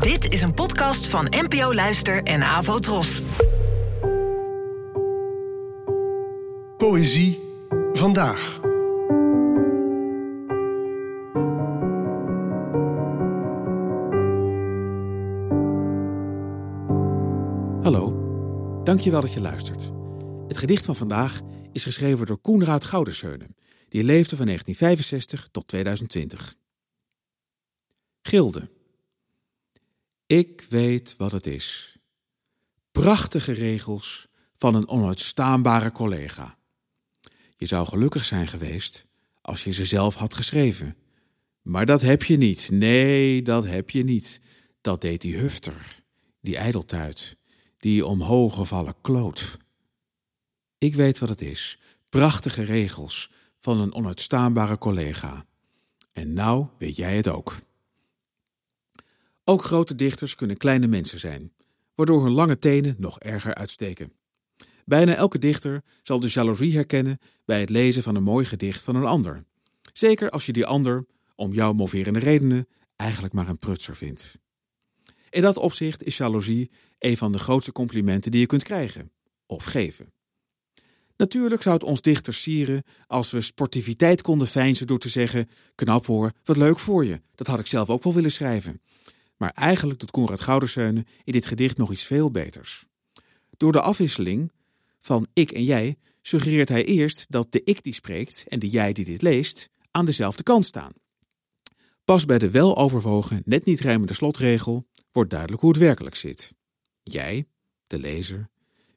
Dit is een podcast van NPO Luister en Avo Tros. Poëzie vandaag. Hallo, dankjewel dat je luistert. Het gedicht van vandaag is geschreven door Koenraad Gouderseunen, die leefde van 1965 tot 2020. Gilde. Ik weet wat het is. Prachtige regels van een onuitstaanbare collega. Je zou gelukkig zijn geweest als je ze zelf had geschreven. Maar dat heb je niet. Nee, dat heb je niet. Dat deed die hufter, die ijdeltuit, die omhoog gevallen kloot. Ik weet wat het is. Prachtige regels van een onuitstaanbare collega. En nou weet jij het ook. Ook grote dichters kunnen kleine mensen zijn, waardoor hun lange tenen nog erger uitsteken. Bijna elke dichter zal de jaloezie herkennen bij het lezen van een mooi gedicht van een ander. Zeker als je die ander, om jouw moverende redenen, eigenlijk maar een prutser vindt. In dat opzicht is jaloezie een van de grootste complimenten die je kunt krijgen of geven. Natuurlijk zou het ons dichter sieren als we sportiviteit konden feinzen door te zeggen: Knap hoor, wat leuk voor je, dat had ik zelf ook wel willen schrijven. Maar eigenlijk doet Konrad Gouderseunen in dit gedicht nog iets veel beters. Door de afwisseling van ik en jij suggereert hij eerst dat de ik die spreekt en de jij die dit leest aan dezelfde kant staan. Pas bij de weloverwogen, net niet rijmende slotregel wordt duidelijk hoe het werkelijk zit. Jij, de lezer,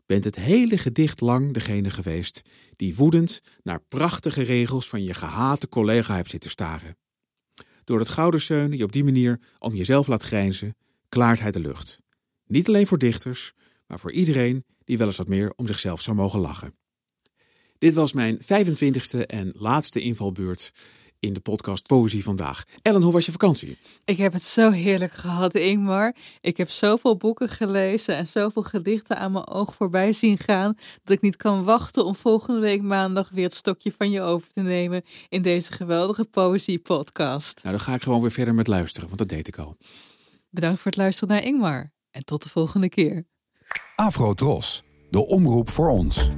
bent het hele gedicht lang degene geweest die woedend naar prachtige regels van je gehate collega hebt zitten staren. Door het gouden je op die manier om jezelf laat grijnzen, klaart hij de lucht. Niet alleen voor dichters, maar voor iedereen die wel eens wat meer om zichzelf zou mogen lachen. Dit was mijn 25e en laatste invalbeurt in de podcast Poëzie Vandaag. Ellen, hoe was je vakantie? Ik heb het zo heerlijk gehad, Ingmar. Ik heb zoveel boeken gelezen en zoveel gedichten aan mijn oog voorbij zien gaan... dat ik niet kan wachten om volgende week maandag weer het stokje van je over te nemen... in deze geweldige poëzie-podcast. Nou, dan ga ik gewoon weer verder met luisteren, want dat deed ik al. Bedankt voor het luisteren naar Ingmar. En tot de volgende keer. Afro Tros, de omroep voor ons.